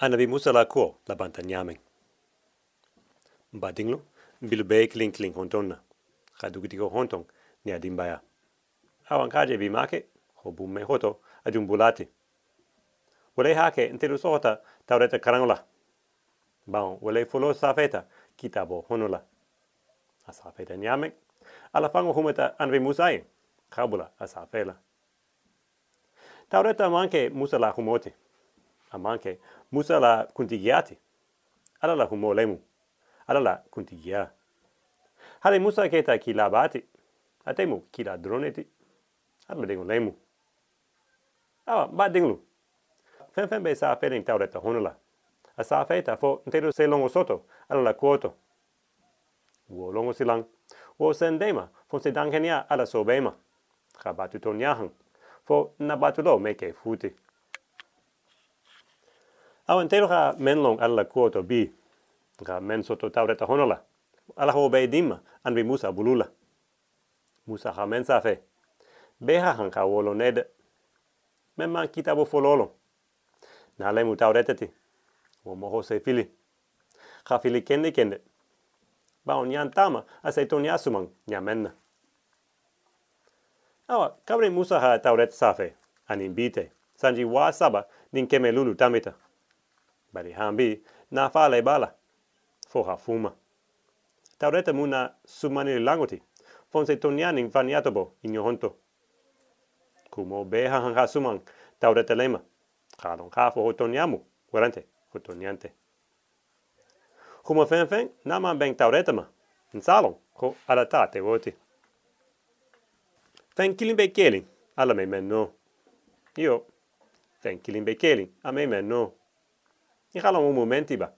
Anabi Musa la ko la banta nyameng. Mba dinglo, bilu be kling kling hontonna. Ka dugitiko hontong ni adimbaya. Awan kaje bi make, ho bumme hoto ajum bulati. Wale hake ntiru sohota taureta karangola. Baon, wale fulo safeta kitabo honola. A safeta nyameng. Ala fango humeta anabi Musa ai. Kabula a safela. Taureta manke Musa la humote. A manke Musa la kuntigiati. Ala la humo lemu. Ala la kuntigia. Hale Musa keta ki la bati. Atemu ki la droneti. Ala dengu lemu. Awa, ba dinglu. Fen fen be sa feling taureta honula. A sa feta fo nteru se longo soto. Ala la kuoto. Wo longo silang. Wo sendema fo se dankenia ala sobema. Ka batu ton yahang. Fo na batu lo meke futi. Awan tero ha men long ala kuoto bi. Ka men soto taureta honola. Ala ho be dimma anbi Musa bulula. Musa ha men safe. Beha han ka wolo ned. Men man kitabo fololo. Na lemu taureta ti. Wo moho se fili. Ka fili kende kende. Ba on yan tama a se ton yasumang nya menna. Awa, kabre Musa ha taureta safe. Anin bite. Sanji wa saba nin keme lulu tamita. Bari hambi na fale bala. Fo ha fuma. Taureta muna sumani langoti. Fon se tonianing vaniatobo in yo honto. Kumo beha han ha sumang taureta lema. Kalon ha fo hotoniamu. Guarante, hotoniante. Kumo fen beng taureta ma. Salon, ko ala tate voti. Fen kilimbe kelin, ala me men no. Io, fen kilimbe kelin, a me men no. I halon un momenti ba.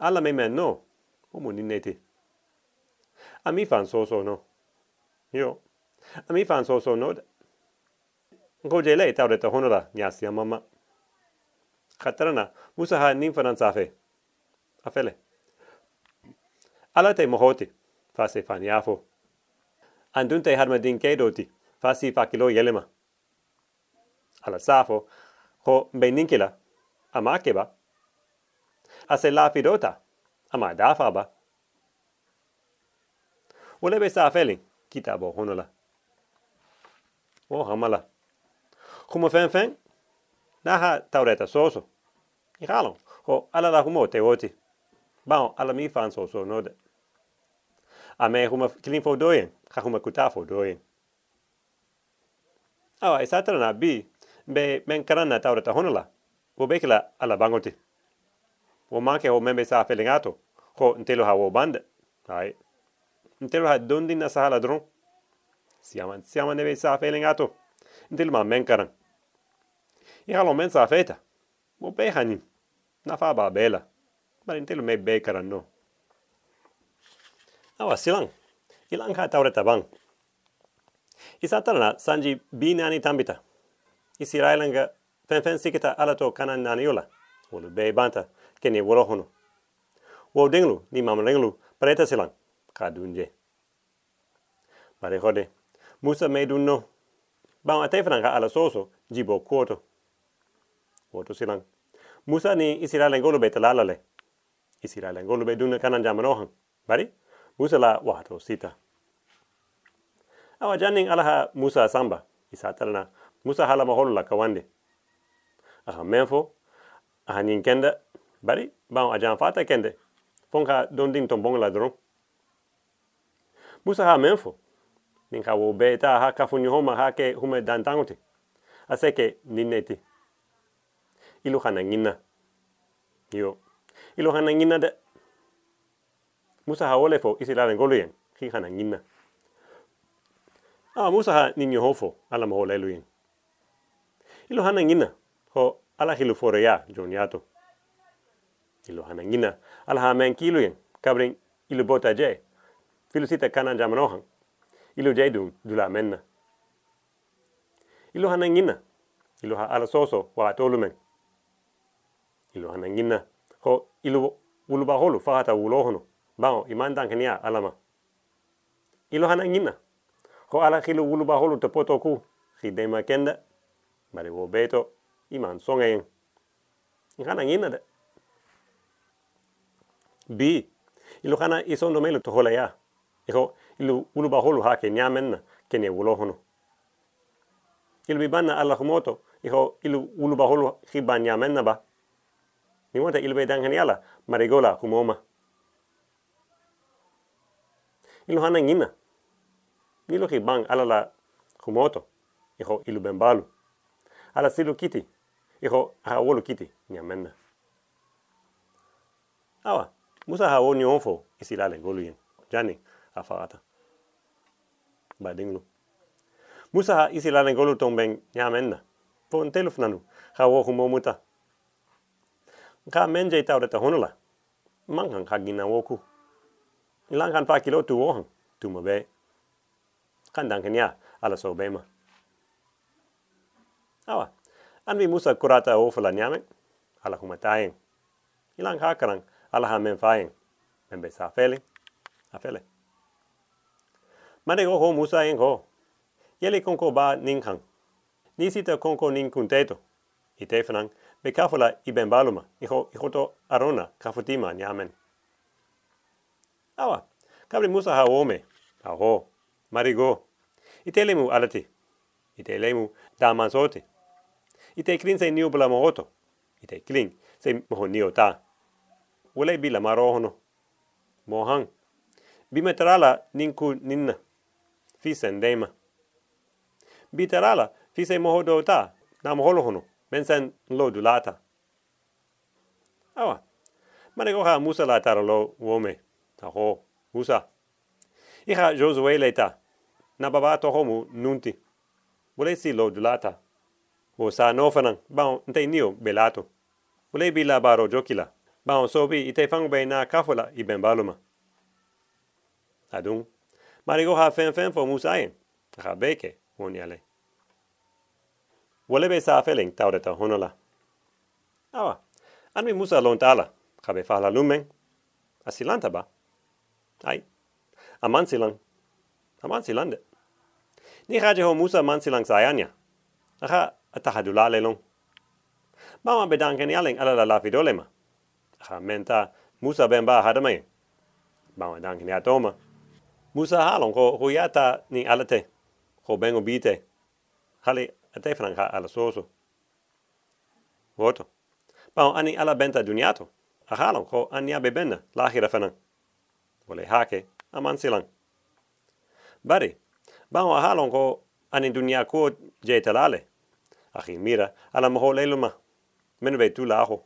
Alla me men no. Omo nineti. A mi fan so so no. Io. A mi fan so so no. Ngo je lei tau reta honora nyasi a mama. Khatarana musa ha nin fanan safe. Afele. Ala te mohoti. Fase fan yafo. Andunte harma din kedoti. Fasi fakilo yelema. Ala safo. Ho beninkila ama keba. Ase la fidota, ama dafa ba. Wole be sa feeling, kita bo honola. O hamala. Kuma fen fen, na ha taureta soso. I halon, ho ala la humo te oti. Bao ala mi fan node. A me huma kilin fo doyen, ha huma kuta fo doyen. Awa, isatara na bi, be men karana taureta honola. Wo bekila ala bangoti wo manke ho membe sa felingato ho ntelo ha wo bande. Ai ntelo ha dondi na sa hala dron. Siama siama nebe sa felingato ntelo ma men karan. I halo men sa feta. Wo be hani na fa ba bela. Bari ntelo me be karan no. Awa silang. Ilang ha taureta bang. Isatana sanji binani tambita. Isirailanga fen fen sikita ala to kanan nani yola. Wolu be banta keni wolo hono. Wo dinglu ni mam lenglu pareta silang ka dunje. Bare hode musa me dunno. Ba ate fran ka ala soso jibo koto woto silang musa ni isira lengolo be talala le. Isira lengolo be dunna kanan jamano han bari musa la wato sita. Awa janning alaha musa samba isa talna musa hala maholo la kawande aha menfo. Aha nin kende. Bari ba a jan fata kende. Fonka don ding ton bongla dron musa ha menfo. Nin ka wo beta ha ka funyo homa ha ke hume dan tangote aseke nineti ilu hana ngina yo ilu hana ngina de. Musa ha wole fo isi laren goluyen ki hana ngina ah musa ha ninyo hofo ala mo leluyen ilu hana ngina ho ala hilu fore ya joniato ilu hana ngina. Ala ha men kilu yen kabrin ilu bota je filu sita kanan jamano han ilu je du dula menna. Ilu hana ngina. Ilu ha ala soso wa tolu men. Ilu hana ngina. Ho ilu ulu ba holu fahata ulo hono. Bao imandan kenia alama ilu hana ngina. Ho ala hilu ulu ba holu te poto ku. Hidema kenda. Bari wo beto iman songen Ngana ngina de. B. Ilu kana iso no melu to hola ilu ulu ba holu hake nyamenna kene ulo hono. Ilu bibana ala humoto. Iko ilu ulu ba holu hiba nyamenna ba. Ni wanta ilu bedang hani ala marigola humoma. Ilu hana ngina. Ilu hibang ala la humoto. Iko ilu bembalu. Ala silu kiti. Iko ha wolu kiti nyamenna. Awa. Musa ha wo nyonfo isilale golu yin. Jani afaata. Ba dinglu. Musa ha isilale golu tombeng nyamenna. Po nteluf nanu. Ha wo humo muta. Ka menje tau reta honula. Manghang hagina woku. Ilang kan pa kilo tu wohang. Tu mabe. Kan dangkan ya ala so bema. Anvi Musa kurata ofala nyameng. Ala humatayeng. Ilang hakarang. Ala ha men faing men be sa fele. A fele mane go ho musa en go yele konko ba ning hang ni sita konko ning kunteto i te fanang be kafala i ben baluma. I ho i hoto arona kafutima nyamen. Awa. Kabri musa ha ome. A ho. Marigo. I te lemu alati. I te lemu damansote i te klin se niu bla mohoto i te klin se moho niu ta. Wala bila marohono. Mohang bimetrala ninku ninna. Fisen dema bitarala fise mohodo ta na moholo hono bensen lo dulata awa. Mane go ha musa la taralo wome. Ta ho musa. Iha josue leta na baba to homu nunti. Wala si lo dulata o sa no fanan ba nte nio belato. Wala bila baro jokila ba on sobi ite fang be na kafula i ben baluma. Adun mari go ha fen fen fo musayen ha beke woni ale wole be sa feling tawreta honola. Awa an mi musa lon tala ha be fala lumen. Asilanta ba ai aman silang aman silande. Ni haje ho musa man silang sayanya aha atahadula lelong ba ma bedanken yaleng ala la lafidolema ha menta musa ben ba hadame ba ma danken ya toma musa halon ko ho yata ni alate. Ko bengo bite. Hali ate franca ala soso. Voto ba ani ala benta duniato. A halon ko ani abe benna lahira fanan wole hake aman silang. Bari ba a halon ko ani dunia ko ahi mira ala mo leluma menu be tu laho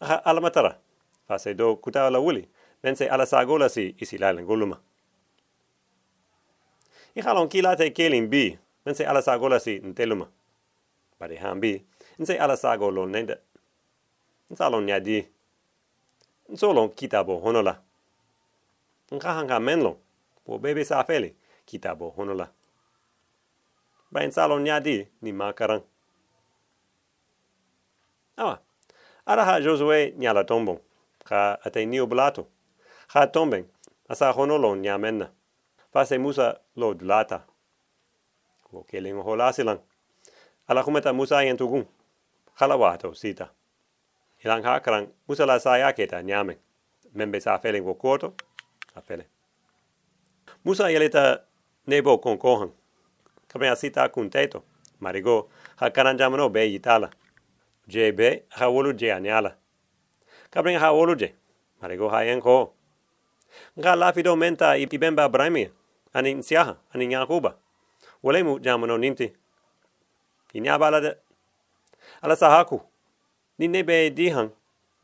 aha ala matara fa se do kuta la wuli men se ala sagola si isi la ngoluma i halon kila te kelin bi men se ala sagola si nteluma bari han bi nse ala sagolo nende nsalon nyadi nsolon kitabo honola nka hanga menlo po bebe sa fele kitabo honola ba in salon ni makaran awa ara ha josue nyala tombon ka ate ni oblato. Ha tomben asa honolo nyamenna fa se musa lo dlata. Wo kelen ho lasilan ala kumeta musa yen tugun. Khala wato sita. Ilang ha karan musa la sa ya keta nyamen membe sa felen wo koto a fele musa yeleta nebo kon kohan kame asita kun teto marigo ha be yitala je be ha wolu je anyala kabring ha je marigo ha yen ko nga la fido menta i bemba brami ani nsiaha ani nyakuba wolemu jamano ninti. Inya bala de. Ala sahaku ni nebe dihan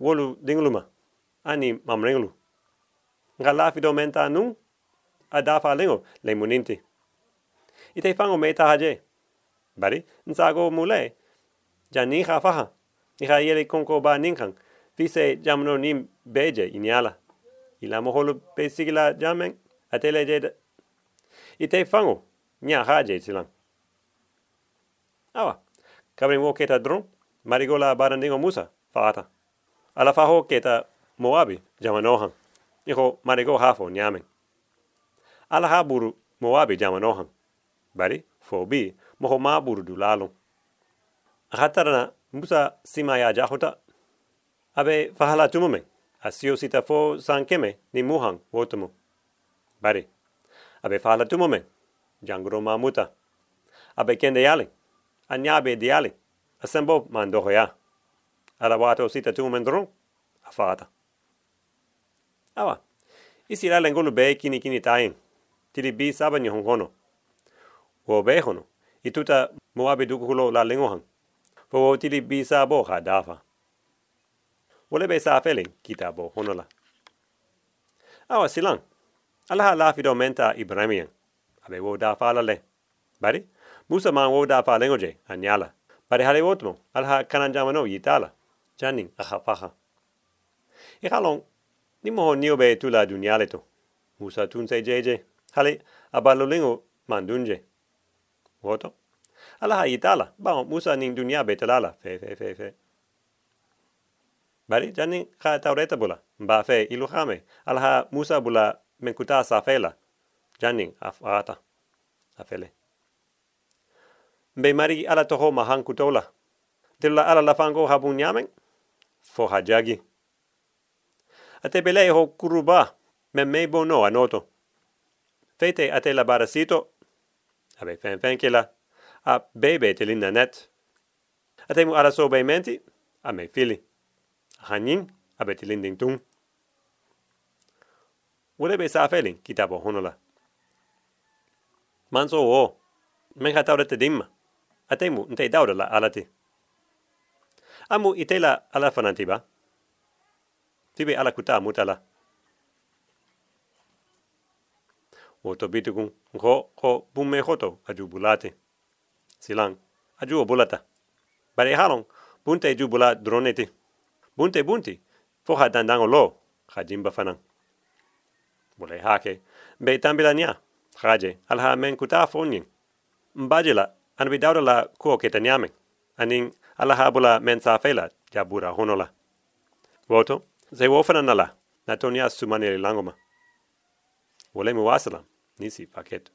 wolu dingluma ani mamrenglu nga la fido menta nu adafa lengo lemuninti ite fango meta haje. Bari nsago mule faha. Ni kha yele konko ba ninkan vise jamno nim beje inyala ila moholo pesigila jamen atele je ite fango nya haje silang. Awa kabrin wo keta dron marigola barandingo musa fata ala faho keta moabi jamanohan iko marigo hafo nyamen ala haburu moabi jamanohan bari fobi moho ma burdu lalum hatarana musa sima ya jahota abe fahala tumume asio sita fo sankeme ni muhang wotumu bari abe fahala tumume jangro mamuta abe kende yali anyabe diali asembo mandoho ya ala wato sita tumendron afata awa isi la lengolu be kini kini tain tili bi saba ni hongono Wo be hono, ituta muabe dukulo la lengohang. Wo tiri bi sabo ha dafa. Wole be sa feling kita bo honola. Awa silang, alaha la fido menta Ibrahimian, abe wo dafa la. Bari, musa man wo dafa lengoje, anyala. Bari hale wotmo, alaha kananjamano yitala, janin aha faha. Ikalong, ni moho nio be tu la dunyale to. Musa tunse jeje, hale abalolingo mandunje. Woto? Alaha itala, bao musa ning dunya be talala, fe fe fe fe. Bari jani ka taureta bula, mba fe ilu khame, alaha musa bula menkuta sa fela, afata, afele. Mbe mari ala toho mahang kutola, tila ala lafango habun nyameng, fo hajagi. Ate bele ho kuruba, me me bono anoto. Fete ate la barasito, abe fen fen kila, a bebe te linda net. Ate mu ala so be menti, a me fili. Hanin, abe te linding tung. Wole be sa felin, kitabo honola. Manso o, men ha taurete dimma. Ate mu, nte dauda la alati. Amu itela ala fanantiba. Tibe ala kuta mutala. Oto bitukun, ko ko bumme hoto aju bulate. Silang, aju o bulata. Bare halong, bunte ju bula droneti. Bunte bunti, foha dandango lo, hajimba fanang. Bule hake, be tambila nya, haje, alha men kuta fonin. Mbajila, anbi dauda la kuo keta nyame. Aning alaha bula men sa fela, jabura honola. Woto, se wofana nala, Nisi Parkett.